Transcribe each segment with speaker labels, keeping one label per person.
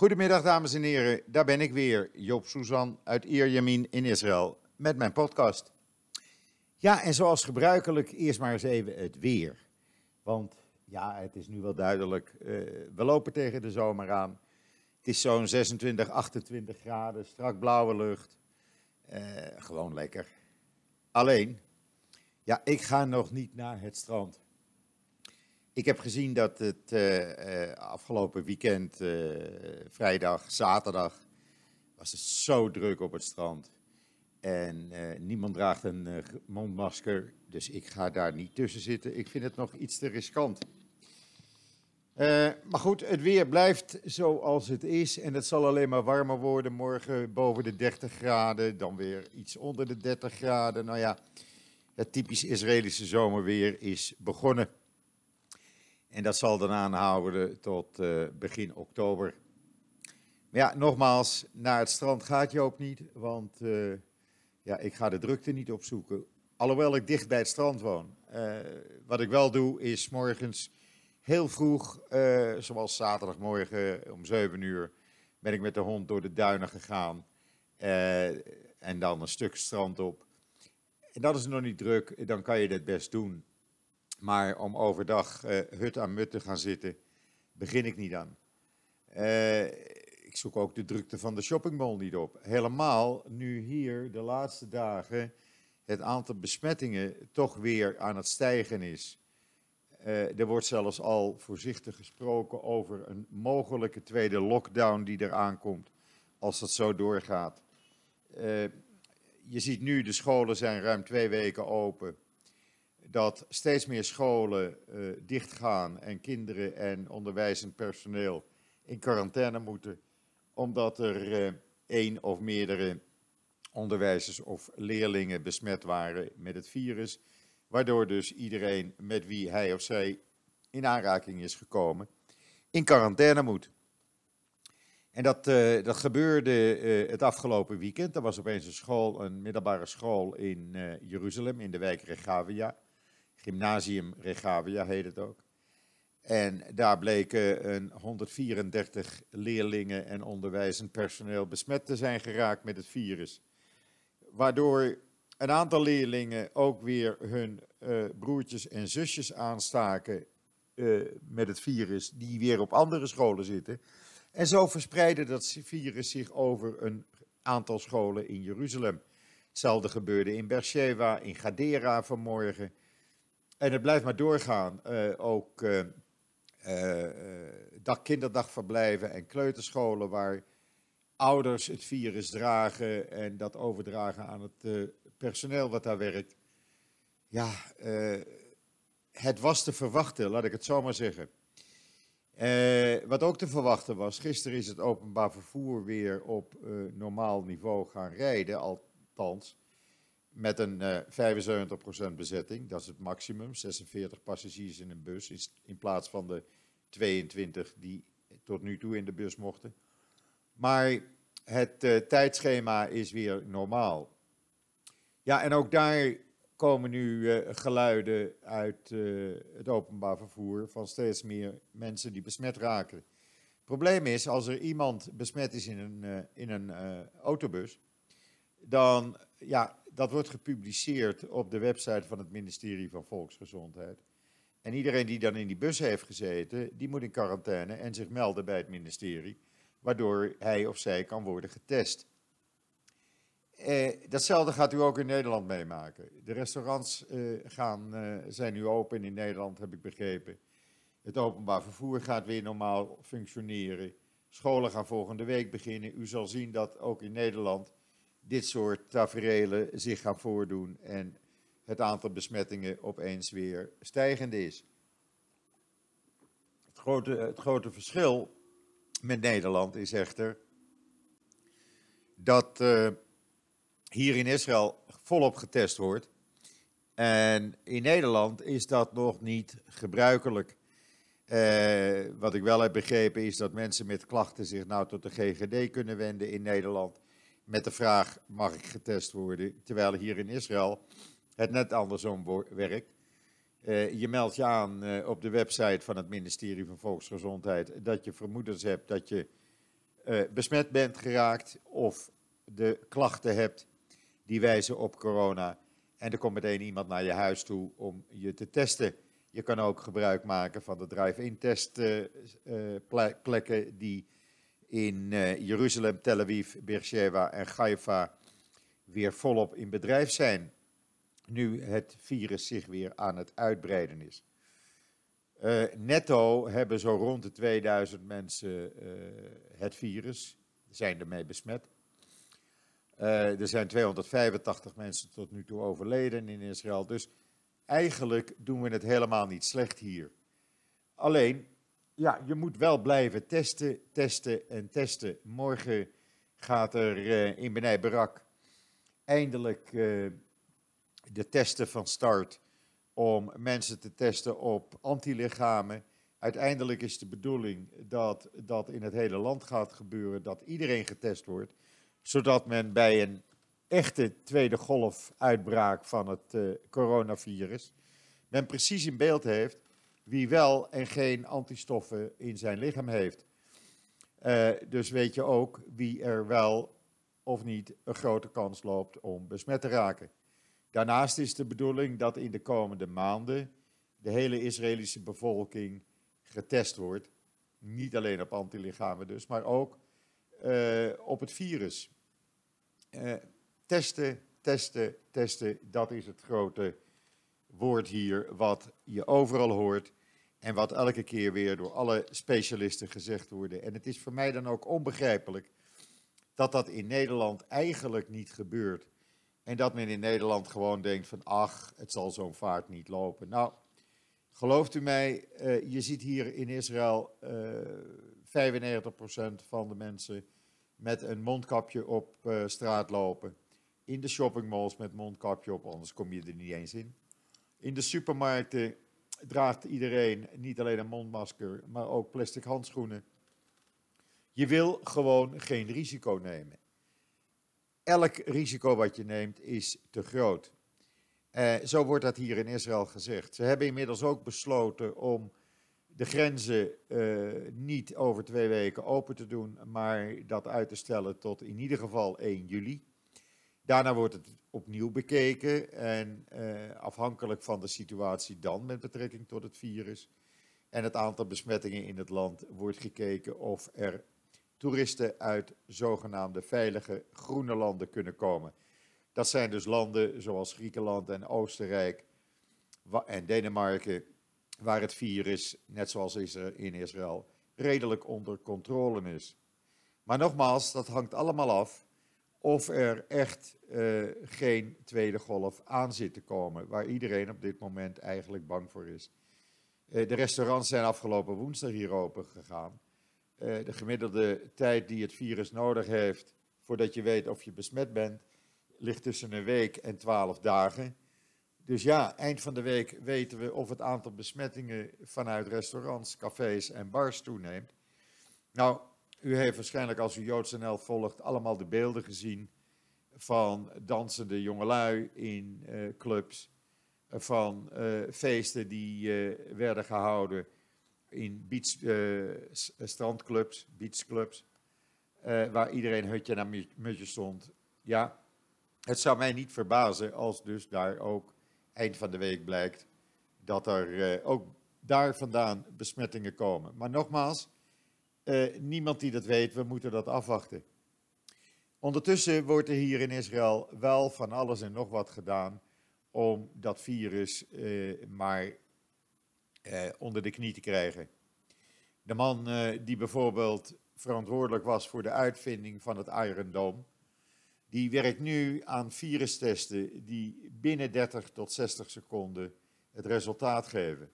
Speaker 1: Goedemiddag dames en heren, daar ben ik weer, Joop Suzan uit Ierjemien in Israël met mijn podcast. Ja, en zoals gebruikelijk eerst maar eens even het weer. Want ja, het is nu wel duidelijk, uh, we lopen tegen de zomer aan. Het is zo'n 26, 28 graden, strak blauwe lucht. Uh, gewoon lekker. Alleen, ja, ik ga nog niet naar het strand. Ik heb gezien dat het uh, afgelopen weekend, uh, vrijdag, zaterdag, was het zo druk op het strand. En niemand draagt een mondmasker, dus ik ga daar niet tussen zitten. Ik vind het nog iets te riskant. maar goed, het weer blijft zoals het is en het zal alleen maar warmer worden. Morgen boven de 30 graden, dan weer iets onder de 30 graden. Nou ja, het typisch Israëlische zomerweer is begonnen. En dat zal dan aanhouden tot uh, begin oktober. Maar ja, nogmaals, naar het strand gaat Joop niet, want uh, ja, ik ga de drukte niet opzoeken. Alhoewel ik dicht bij het strand woon. Uh, wat ik wel doe, is morgens heel vroeg, zoals zaterdagmorgen om 7 uur, ben ik met de hond door de duinen gegaan. en dan een stuk strand op. En dat is nog niet druk, dan kan je dat best doen. Maar om overdag uh, hut aan mut te gaan zitten, begin ik niet aan. Uh, ik zoek ook de drukte van de shoppingmall niet op. Helemaal nu hier de laatste dagen het aantal besmettingen toch weer aan het stijgen is. Uh, er wordt zelfs al voorzichtig gesproken over een mogelijke tweede lockdown die eraan komt als dat zo doorgaat. je ziet nu, de scholen zijn ruim twee weken open dat steeds meer scholen uh, dichtgaan en kinderen en onderwijzend personeel in quarantaine moeten, omdat er uh, één of meerdere onderwijzers of leerlingen besmet waren met het virus, waardoor dus iedereen met wie hij of zij in aanraking is gekomen in quarantaine moet. En dat, uh, dat gebeurde het afgelopen weekend. Er was opeens een school, een middelbare school in Jeruzalem, in de wijk Regavia. Gymnasium Regavia heet het ook. En daar bleken een 134 leerlingen en onderwijzend personeel besmet te zijn geraakt met het virus. Waardoor een aantal leerlingen ook weer hun uh, broertjes en zusjes aanstaken uh, met het virus, die weer op andere scholen zitten. En zo verspreidde dat virus zich over een aantal scholen in Jeruzalem. Hetzelfde gebeurde in Beersheba, in Gadera vanmorgen. En het blijft maar doorgaan. Uh, ook uh, uh, kinderdagverblijven en kleuterscholen waar ouders het virus dragen en dat overdragen aan het personeel wat daar werkt. Ja, het was te verwachten, laat ik het zo maar zeggen. wat ook te verwachten was, gisteren is het openbaar vervoer weer op normaal niveau gaan rijden, althans met een uh, 75% bezetting. Dat is het maximum. 46 passagiers in een bus in plaats van de 22 die tot nu toe in de bus mochten. Maar het uh, tijdschema is weer normaal. Ja, en ook daar komen nu uh, geluiden uit het openbaar vervoer van steeds meer mensen die besmet raken. Het probleem is, als er iemand besmet is in een, in een autobus, dan ja, dat wordt gepubliceerd op de website van het ministerie van Volksgezondheid. En iedereen die dan in die bus heeft gezeten, die moet in quarantaine en zich melden bij het ministerie, waardoor hij of zij kan worden getest. Eh, datzelfde gaat u ook in Nederland meemaken. De restaurants eh, gaan, uh, zijn nu open in Nederland, heb ik begrepen. Het openbaar vervoer gaat weer normaal functioneren. Scholen gaan volgende week beginnen. U zal zien dat ook in Nederland dit soort taferelen zich gaan voordoen en het aantal besmettingen opeens weer stijgend is. Het grote, het grote verschil met Nederland is echter dat uh, hier in Israël volop getest wordt. En in Nederland is dat nog niet gebruikelijk. Uh, wat ik wel heb begrepen is dat mensen met klachten zich nou tot de GGD kunnen wenden in Nederland met de vraag: mag ik getest worden? Terwijl hier in Israël het net andersom werkt. Uh, je meldt je aan uh, op de website van het ministerie van Volksgezondheid dat je vermoedens hebt dat je uh, besmet bent geraakt of de klachten hebt die wijzen op corona. En er komt meteen iemand naar je huis toe om je te testen. Je kan ook gebruik maken van de drive-in testplekken die in Jeruzalem, Tel Aviv, Beersheba en Haifa weer volop in bedrijf zijn. Nu het virus zich weer aan het uitbreiden is. Uh, netto hebben zo rond de 2000 mensen uh, het virus, zijn ermee besmet. Er zijn 285 mensen tot nu toe overleden in Israël. Dus eigenlijk doen we het helemaal niet slecht hier. Alleen, ja, je moet wel blijven testen, testen en testen. Morgen gaat er in Benai Barak eindelijk de testen van start om mensen te testen op antilichamen. Uiteindelijk is de bedoeling dat dat in het hele land gaat gebeuren, dat iedereen getest wordt, zodat men bij een echte tweede golf uitbraak van het uh, coronavirus, men precies in beeld heeft wie wel en geen antistoffen in zijn lichaam heeft. Uh, dus weet je ook wie er wel of niet een grote kans loopt om besmet te raken. Daarnaast is de bedoeling dat in de komende maanden de hele Israëlische bevolking getest wordt. Niet alleen op antilichamen dus, maar ook uh, op het virus. Uh, testen, testen, testen, dat is het grote woord hier wat je overal hoort en wat elke keer weer door alle specialisten gezegd wordt. En het is voor mij dan ook onbegrijpelijk dat dat in Nederland eigenlijk niet gebeurt. En dat men in Nederland gewoon denkt van ach, het zal zo'n vaart niet lopen. Nou, gelooft u mij, uh, je ziet hier in Israël uh, 95% van de mensen met een mondkapje op uh, straat lopen. In de shoppingmalls met mondkapje op, anders kom je er niet eens in. In de supermarkten draagt iedereen niet alleen een mondmasker, maar ook plastic handschoenen. Je wil gewoon geen risico nemen elk risico wat je neemt is te groot. Uh, zo wordt dat hier in Israël gezegd. Ze hebben inmiddels ook besloten om de grenzen uh, niet over twee weken open te doen, maar dat uit te stellen tot in ieder geval 1 juli. Daarna wordt het opnieuw bekeken en uh, afhankelijk van de situatie dan met betrekking tot het virus en het aantal besmettingen in het land wordt gekeken of er toeristen uit zogenaamde veilige groene landen kunnen komen. Dat zijn dus landen zoals Griekenland en Oostenrijk en Denemarken, waar het virus, net zoals in Israël, redelijk onder controle is. Maar nogmaals, dat hangt allemaal af of er echt uh, geen tweede golf aan zit te komen, waar iedereen op dit moment eigenlijk bang voor is. Uh, de restaurants zijn afgelopen woensdag hier open gegaan. Uh, de gemiddelde tijd die het virus nodig heeft voordat je weet of je besmet bent, ligt tussen een week en twaalf dagen. Dus ja, eind van de week weten we of het aantal besmettingen vanuit restaurants, cafés en bars toeneemt. Nou, u heeft waarschijnlijk als u Joods NL volgt allemaal de beelden gezien van dansende jongelui in uh, clubs, van uh, feesten die werden gehouden in beach, strandclubs, beachclubs, waar iedereen hutje naar mutje stond. Ja, het zou mij niet verbazen als dus daar ook eind van de week blijkt dat er ook daar vandaan besmettingen komen. Maar nogmaals, niemand die dat weet, we moeten dat afwachten. Ondertussen wordt er hier in Israël wel van alles en nog wat gedaan om dat virus maar eh, onder de knie te krijgen. De man eh, die bijvoorbeeld verantwoordelijk was voor de uitvinding van het Iron Dome, die werkt nu aan virustesten die binnen 30 tot 60 seconden het resultaat geven.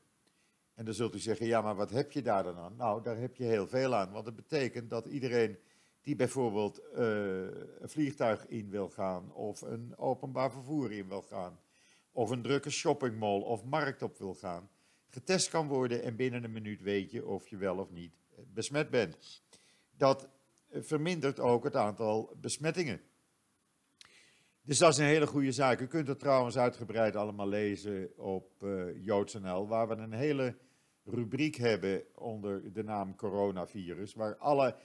Speaker 1: En dan zult u zeggen, ja, maar wat heb je daar dan aan? Nou, daar heb je heel veel aan, want het betekent dat iedereen die bijvoorbeeld uh, een vliegtuig in wil gaan, of een openbaar vervoer in wil gaan, of een drukke shoppingmall of markt op wil gaan, getest kan worden en binnen een minuut weet je of je wel of niet besmet bent. Dat vermindert ook het aantal besmettingen. Dus dat is een hele goede zaak. U kunt het trouwens uitgebreid allemaal lezen op uh, JoodsNL, waar we een hele rubriek hebben onder de naam coronavirus, waar alle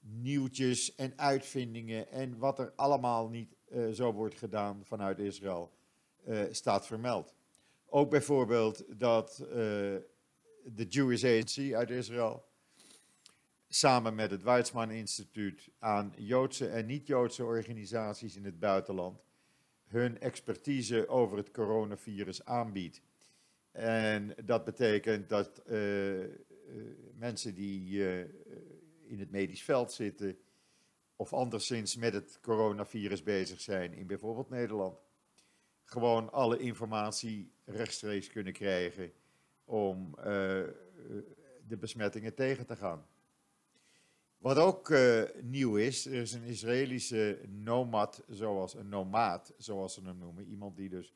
Speaker 1: nieuwtjes en uitvindingen en wat er allemaal niet uh, zo wordt gedaan vanuit Israël, uh, staat vermeld. Ook bijvoorbeeld dat uh, de Jewish Agency uit Israël samen met het Weizmann Instituut aan Joodse en niet-Joodse organisaties in het buitenland hun expertise over het coronavirus aanbiedt. En dat betekent dat uh, uh, mensen die uh, in het medisch veld zitten of anderszins met het coronavirus bezig zijn in bijvoorbeeld Nederland, gewoon alle informatie rechtstreeks kunnen krijgen om de besmettingen tegen te gaan. Wat ook nieuw is, er is een Israëlische nomad, zoals een nomaat, zoals ze hem noemen. Iemand die dus,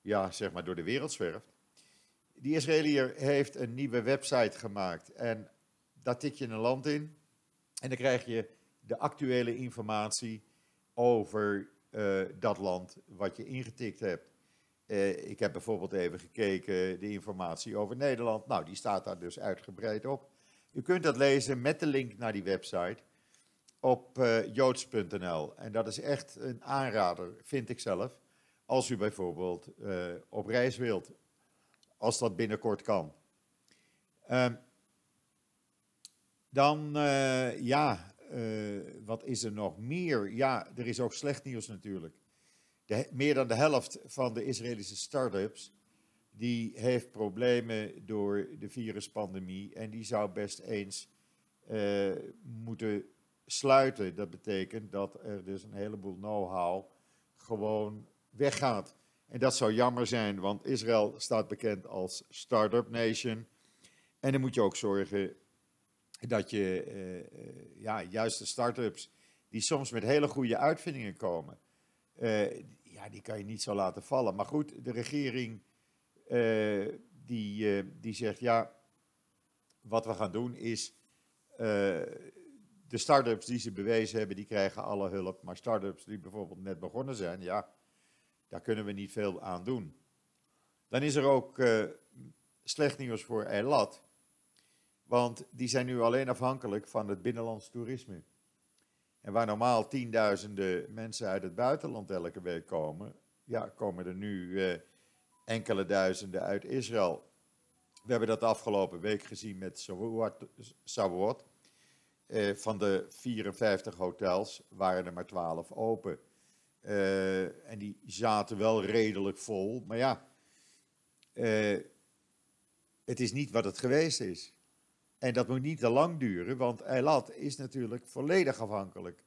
Speaker 1: ja, zeg maar door de wereld zwerft. Die Israëliër heeft een nieuwe website gemaakt en daar tik je een land in. En dan krijg je de actuele informatie over uh, dat land wat je ingetikt hebt. Uh, ik heb bijvoorbeeld even gekeken de informatie over Nederland. Nou, die staat daar dus uitgebreid op. U kunt dat lezen met de link naar die website op uh, joods.nl. En dat is echt een aanrader, vind ik zelf, als u bijvoorbeeld op reis wilt, als dat binnenkort kan. Uh, dan, uh, ja, wat is er nog meer? Ja, er is ook slecht nieuws natuurlijk. Meer dan de helft van de Israëlische start-ups die heeft problemen door de viruspandemie en die zou best eens uh, moeten sluiten. Dat betekent dat er dus een heleboel know-how gewoon weggaat. En dat zou jammer zijn, want Israël staat bekend als start-up nation. En dan moet je ook zorgen dat je uh, ja, juist start-ups, die soms met hele goede uitvindingen komen, uh, ja, die kan je niet zo laten vallen. Maar goed, de regering uh, die, die zegt, ja, wat we gaan doen is, de start-ups die ze bewezen hebben, die krijgen alle hulp. Maar start-ups die bijvoorbeeld net begonnen zijn, ja, daar kunnen we niet veel aan doen. Dan is er ook slecht nieuws voor Eilat. Want die zijn nu alleen afhankelijk van het binnenlands toerisme. En waar normaal tienduizenden mensen uit het buitenland elke week komen, ja, komen er nu enkele duizenden uit Israël. We hebben dat afgelopen week gezien met Shavuot. Eh, van de 54 hotels waren er maar 12 open. Uh, en die zaten wel redelijk vol. Maar ja, uh, het is niet wat het geweest is. En dat moet niet te lang duren, want Eilat is natuurlijk volledig afhankelijk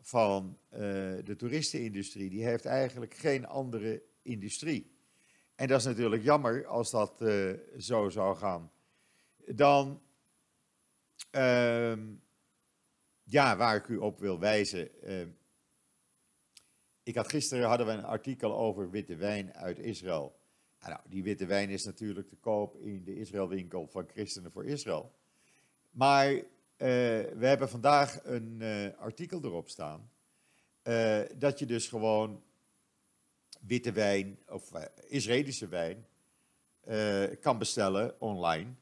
Speaker 1: van uh, de toeristenindustrie. Die heeft eigenlijk geen andere industrie. En dat is natuurlijk jammer als dat zo zou gaan. Dan, uh, ja, waar ik u op wil wijzen. Ik had gisteren hadden we een artikel over witte wijn uit Israël. Nou, die witte wijn is natuurlijk te koop in de Israëlwinkel van Christenen voor Israël. Maar uh, we hebben vandaag een uh, artikel erop staan. Uh, dat je dus gewoon witte wijn of Israëlische wijn kan bestellen online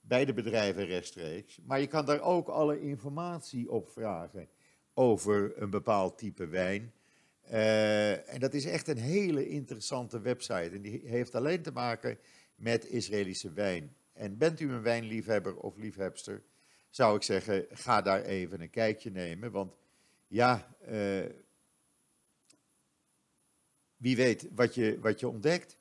Speaker 1: bij de bedrijven rechtstreeks. Maar je kan daar ook alle informatie op vragen over een bepaald type wijn. Uh, en dat is echt een hele interessante website. En die heeft alleen te maken met Israëlische wijn. En bent u een wijnliefhebber of liefhebster, zou ik zeggen, ga daar even een kijkje nemen. Want ja, wie weet wat je, wat je ontdekt.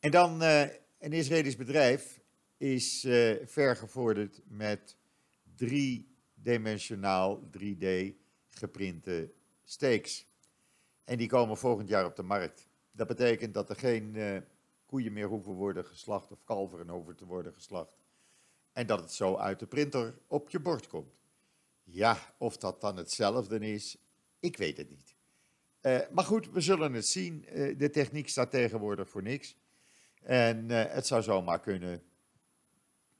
Speaker 1: En dan uh, een Israëlisch bedrijf is vergevorderd met drie-dimensionaal 3D geprinte steaks. En die komen volgend jaar op de markt. Dat betekent dat er geen uh, koeien meer hoeven worden geslacht of kalveren hoeven te worden geslacht. En dat het zo uit de printer op je bord komt. Ja, of dat dan hetzelfde is, ik weet het niet. Uh, maar goed, we zullen het zien. Uh, de techniek staat tegenwoordig voor niks. En het zou zomaar kunnen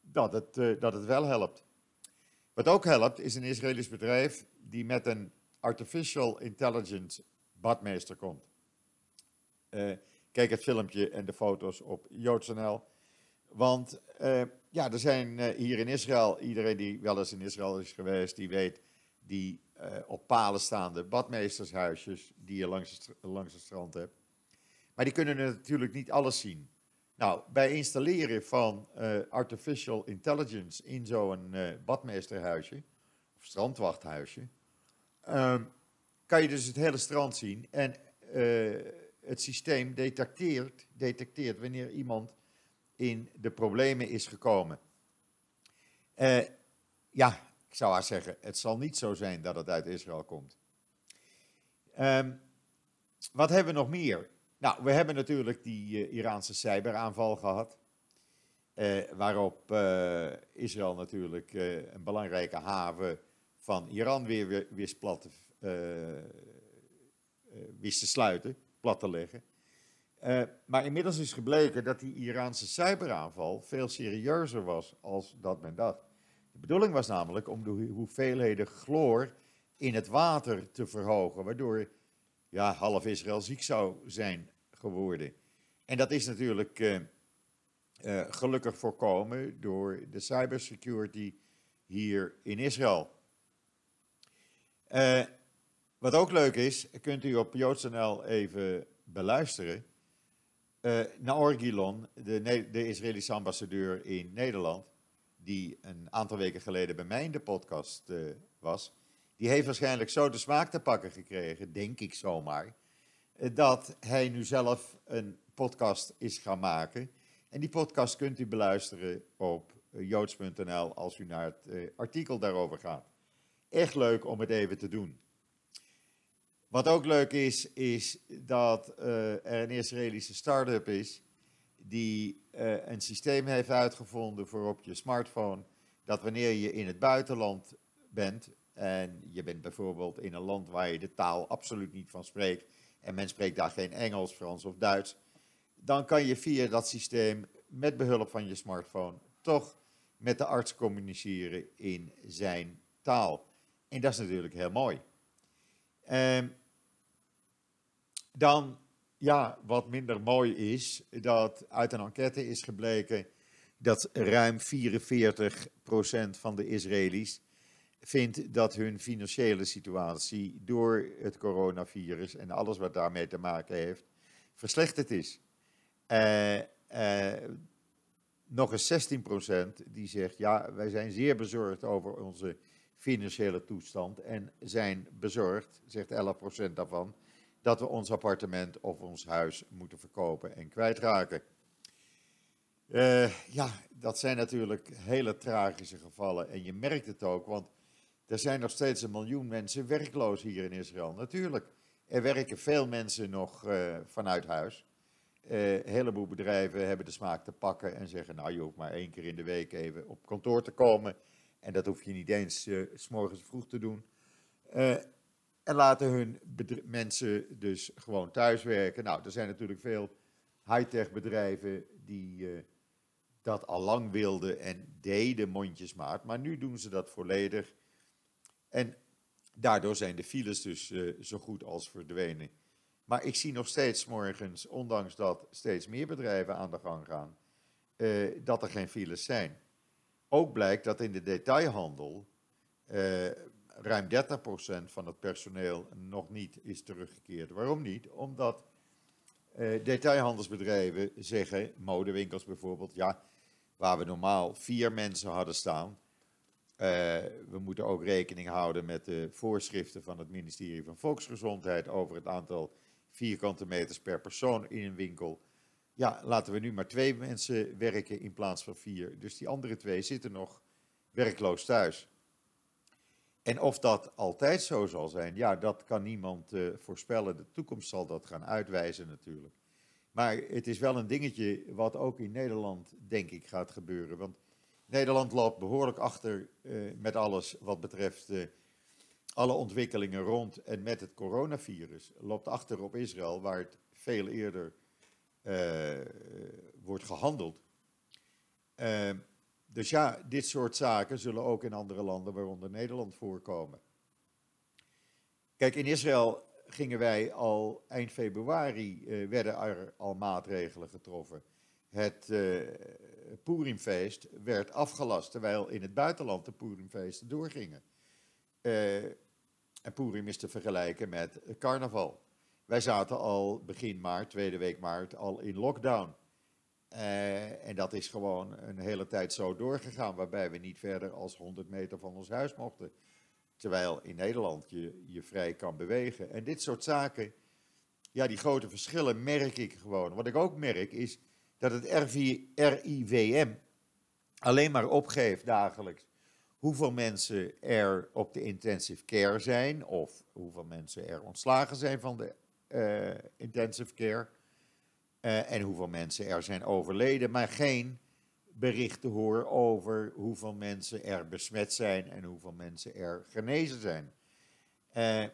Speaker 1: dat het, dat het wel helpt. Wat ook helpt, is een Israëlisch bedrijf die met een artificial intelligence badmeester komt. kijk het filmpje en de foto's op joods.nl. Want ja, er zijn uh, hier in Israël, iedereen die wel eens in Israël is geweest, die weet die op palen staande badmeestershuisjes die je langs het, langs het strand hebt. Maar die kunnen natuurlijk niet alles zien. Nou, bij installeren van artificial intelligence in zo'n badmeesterhuisje, of strandwachthuisje, ehm, kan je dus het hele strand zien. En het systeem detecteert, detecteert wanneer iemand in de problemen is gekomen. Uh, ja, ik zou haar zeggen, het zal niet zo zijn dat het uit Israël komt. Um, wat hebben we nog meer? Nou, we hebben natuurlijk die uh, Iraanse cyberaanval gehad. Waarop Israël natuurlijk een belangrijke haven van Iran weer, weer wist, plat, wist te sluiten, plat te leggen. Uh, maar inmiddels is gebleken dat die Iraanse cyberaanval veel serieuzer was als dat men dacht. De bedoeling was namelijk om de hoeveelheden chloor in het water te verhogen, waardoor ja, half Israël ziek zou zijn geworden. En dat is natuurlijk gelukkig voorkomen door de cybersecurity hier in Israël. Wat ook leuk is, kunt u op joods.nl even beluisteren. Uh, Naor Gilon, de, de, Israëlische ambassadeur in Nederland, die een aantal weken geleden bij mij in de podcast uh, was, die heeft waarschijnlijk zo de smaak te pakken gekregen, denk ik zomaar, uh, dat hij nu zelf een podcast is gaan maken. En die podcast kunt u beluisteren op joods.nl als u naar het artikel daarover gaat. Echt leuk om het even te doen. Wat ook leuk is, is dat uh, er een Israëlische start-up is die uh, een systeem heeft uitgevonden voor op je smartphone, dat wanneer je in het buitenland bent en je bent bijvoorbeeld in een land waar je de taal absoluut niet van spreekt en men spreekt daar geen Engels, Frans of Duits, dan kan je via dat systeem met behulp van je smartphone toch met de arts communiceren in zijn taal. En dat is natuurlijk heel mooi. Um, dan, ja, wat minder mooi is, dat uit een enquête is gebleken dat ruim 44% van de Israëli's vindt dat hun financiële situatie door het coronavirus en alles wat daarmee te maken heeft, verslechterd is. Uh, nog eens 16% die zegt, ja, wij zijn zeer bezorgd over onze financiële toestand en zijn bezorgd, zegt 11% daarvan, dat we ons appartement of ons huis moeten verkopen en kwijtraken. Uh, ja, dat zijn natuurlijk hele tragische gevallen en je merkt het ook, want er zijn nog steeds een miljoen mensen werkloos hier in Israël. Natuurlijk, er werken veel mensen nog uh, vanuit huis. Uh, een heleboel bedrijven hebben de smaak te pakken en zeggen, nou je hoeft maar één keer in de week even op kantoor te komen. En dat hoef je niet eens s morgens vroeg te doen. En laten hun mensen dus gewoon thuiswerken. Nou, er zijn natuurlijk veel high-tech bedrijven die uh, dat al lang wilden en deden mondjesmaat. Maar nu doen ze dat volledig. En daardoor zijn de files dus uh, zo goed als verdwenen. Maar ik zie nog steeds morgens, ondanks dat steeds meer bedrijven aan de gang gaan, uh, dat er geen files zijn. Ook blijkt dat in de detailhandel ruim 30% van het personeel nog niet is teruggekeerd. Waarom niet? Omdat uh, detailhandelsbedrijven zeggen, modewinkels bijvoorbeeld, ja, waar we normaal vier mensen hadden staan, uh, we moeten ook rekening houden met de voorschriften van het ministerie van Volksgezondheid over het aantal vierkante meters per persoon in een winkel. Ja, laten we nu maar twee mensen werken in plaats van vier. Dus die andere twee zitten nog werkloos thuis. En of dat altijd zo zal zijn, ja, dat kan niemand uh, voorspellen. De toekomst zal dat gaan uitwijzen natuurlijk. Maar het is wel een dingetje wat ook in Nederland, denk ik, gaat gebeuren. Want Nederland loopt behoorlijk achter uh, met alles wat betreft uh, alle ontwikkelingen rond en met het coronavirus. Loopt achter op Israël, waar het veel eerder wordt gehandeld. Dus ja, dit soort zaken zullen ook in andere landen, waaronder Nederland, voorkomen. Kijk, in Israël gingen wij al eind februari, uh, werden er al maatregelen getroffen. het uh, Purimfeest werd afgelast, terwijl in het buitenland de Purimfeesten doorgingen. Uh, en Purim is te vergelijken met carnaval. Wij zaten al begin maart, tweede week maart, al in lockdown. Uh, en dat is gewoon een hele tijd zo doorgegaan, waarbij we niet verder als 100 meter van ons huis mochten. Terwijl in Nederland je je vrij kan bewegen. En dit soort zaken, ja, die grote verschillen merk ik gewoon. Wat ik ook merk is dat het RIVM alleen maar opgeeft dagelijks hoeveel mensen er op de intensive care zijn, of hoeveel mensen er ontslagen zijn van de uh, intensive care, uh, en hoeveel mensen er zijn overleden, maar geen berichten hoor over hoeveel mensen er besmet zijn en hoeveel mensen er genezen zijn. Uh,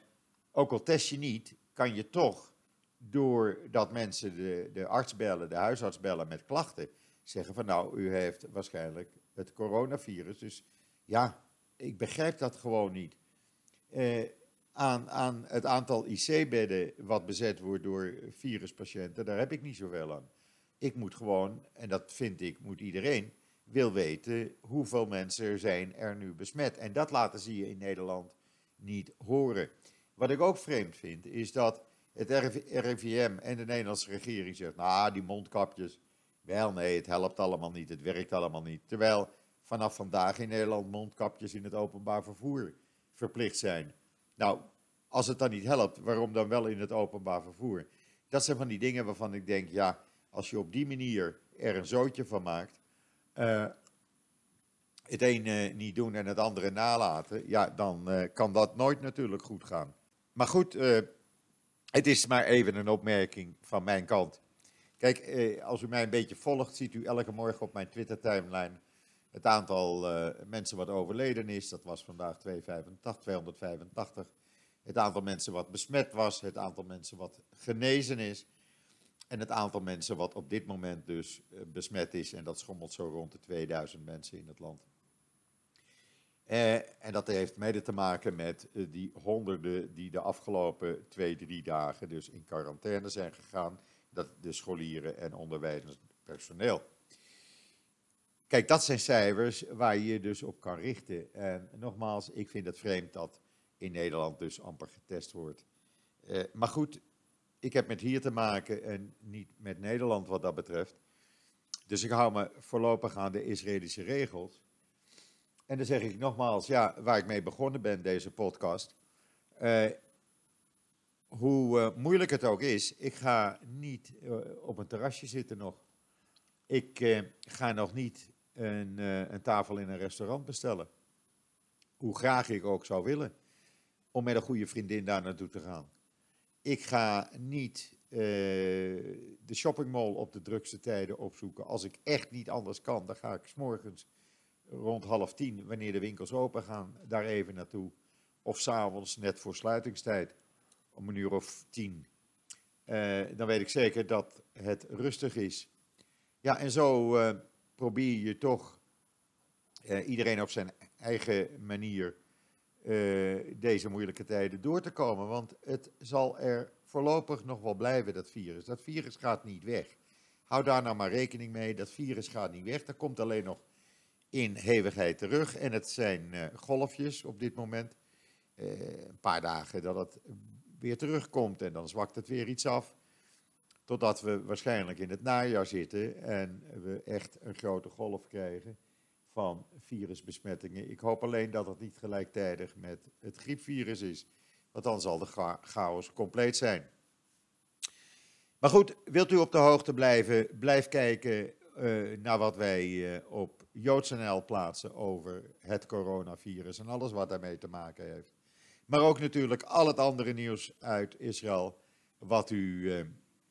Speaker 1: ook al test je niet, kan je toch, doordat mensen de, de arts bellen, de huisarts bellen met klachten, zeggen van nou, u heeft waarschijnlijk het coronavirus, dus ja, ik begrijp dat gewoon niet. Uh, aan, aan het aantal IC-bedden wat bezet wordt door viruspatiënten, daar heb ik niet zoveel aan. Ik moet gewoon, en dat vind ik, moet iedereen, wil weten hoeveel mensen er zijn er nu besmet. En dat laten ze je in Nederland niet horen. Wat ik ook vreemd vind, is dat het RIVM en de Nederlandse regering zegt, nou, die mondkapjes, wel nee, het helpt allemaal niet, het werkt allemaal niet. Terwijl vanaf vandaag in Nederland mondkapjes in het openbaar vervoer verplicht zijn. Nou, als het dan niet helpt, waarom dan wel in het openbaar vervoer? Dat zijn van die dingen waarvan ik denk, ja, als je op die manier er een zootje van maakt, uh, het ene niet doen en het andere nalaten, ja, dan uh, kan dat nooit natuurlijk goed gaan. Maar goed, het is maar even een opmerking van mijn kant. Kijk, als u mij een beetje volgt, ziet u elke morgen op mijn Twitter-timeline het aantal uh, mensen wat overleden is, dat was vandaag 285, 285. Het aantal mensen wat besmet was, het aantal mensen wat genezen is. En het aantal mensen wat op dit moment dus uh, besmet is. En dat schommelt zo rond de 2000 mensen in het land. Uh, en dat heeft mede te maken met die honderden die de afgelopen twee, drie dagen dus in quarantaine zijn gegaan. Dat de scholieren en onderwijzerspersoneel. Kijk, dat zijn cijfers waar je je dus op kan richten. En nogmaals, ik vind het vreemd dat in Nederland dus amper getest wordt. Uh, maar goed, ik heb met hier te maken en niet met Nederland wat dat betreft. Dus ik hou me voorlopig aan de Israëlische regels. En dan zeg ik nogmaals, ja, waar ik mee begonnen ben, deze podcast. Uh, hoe uh, moeilijk het ook is, ik ga niet op een terrasje zitten nog. Ik ga nog niet een, uh, een tafel in een restaurant bestellen. Hoe graag ik ook zou willen om met een goede vriendin daar naartoe te gaan. Ik ga niet uh, de shoppingmall op de drukste tijden opzoeken. Als ik echt niet anders kan, dan ga ik s morgens rond half tien, wanneer de winkels open gaan, daar even naartoe. Of s'avonds net voor sluitingstijd, om een uur of tien. Uh, dan weet ik zeker dat het rustig is. Ja, en zo probeer je toch uh, iedereen op zijn eigen manier uh, deze moeilijke tijden door te komen. Want het zal er voorlopig nog wel blijven, dat virus. Dat virus gaat niet weg. Hou daar nou maar rekening mee, dat virus gaat niet weg. Dat komt alleen nog in hevigheid terug. En het zijn uh, golfjes op dit moment. een paar dagen dat het weer terugkomt en dan zwakt het weer iets af. Totdat we waarschijnlijk in het najaar zitten en we echt een grote golf krijgen van virusbesmettingen. Ik hoop alleen dat het niet gelijktijdig met het griepvirus is, want dan zal de chaos compleet zijn. Maar goed, wilt u op de hoogte blijven, blijf kijken uh, naar wat wij uh, op JoodsNL plaatsen over het coronavirus en alles wat daarmee te maken heeft. Maar ook natuurlijk al het andere nieuws uit Israël, wat u uh,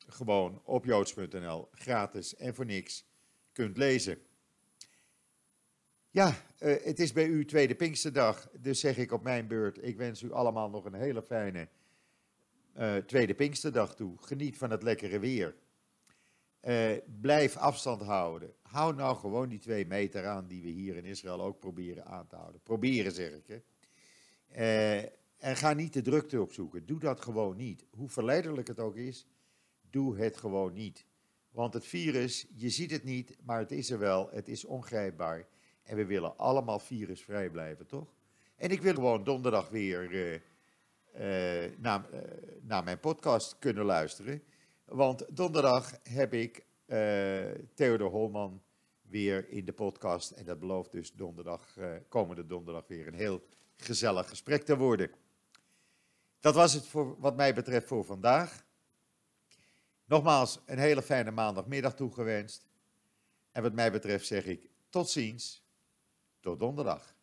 Speaker 1: gewoon op joods.nl gratis en voor niks kunt lezen. Ja, uh, het is bij u tweede Pinksterdag, dus zeg ik op mijn beurt, ik wens u allemaal nog een hele fijne uh, tweede Pinksterdag toe. Geniet van het lekkere weer. Uh, blijf afstand houden. Hou nou gewoon die twee meter aan die we hier in Israël ook proberen aan te houden. Proberen zeg ik. Hè. en ga niet de drukte opzoeken. Doe dat gewoon niet. Hoe verleidelijk het ook is, doe het gewoon niet. Want het virus, je ziet het niet, maar het is er wel. Het is ongrijpbaar. En we willen allemaal virusvrij blijven, toch? En ik wil gewoon donderdag weer uh, uh, naar, uh, naar, mijn podcast kunnen luisteren. Want donderdag heb ik Theodor Holman weer in de podcast. En dat belooft dus donderdag, komende donderdag weer een heel gezellig gesprek te worden. Dat was het voor wat mij betreft voor vandaag. Nogmaals, een hele fijne maandagmiddag toegewenst. En wat mij betreft zeg ik tot ziens, tot donderdag.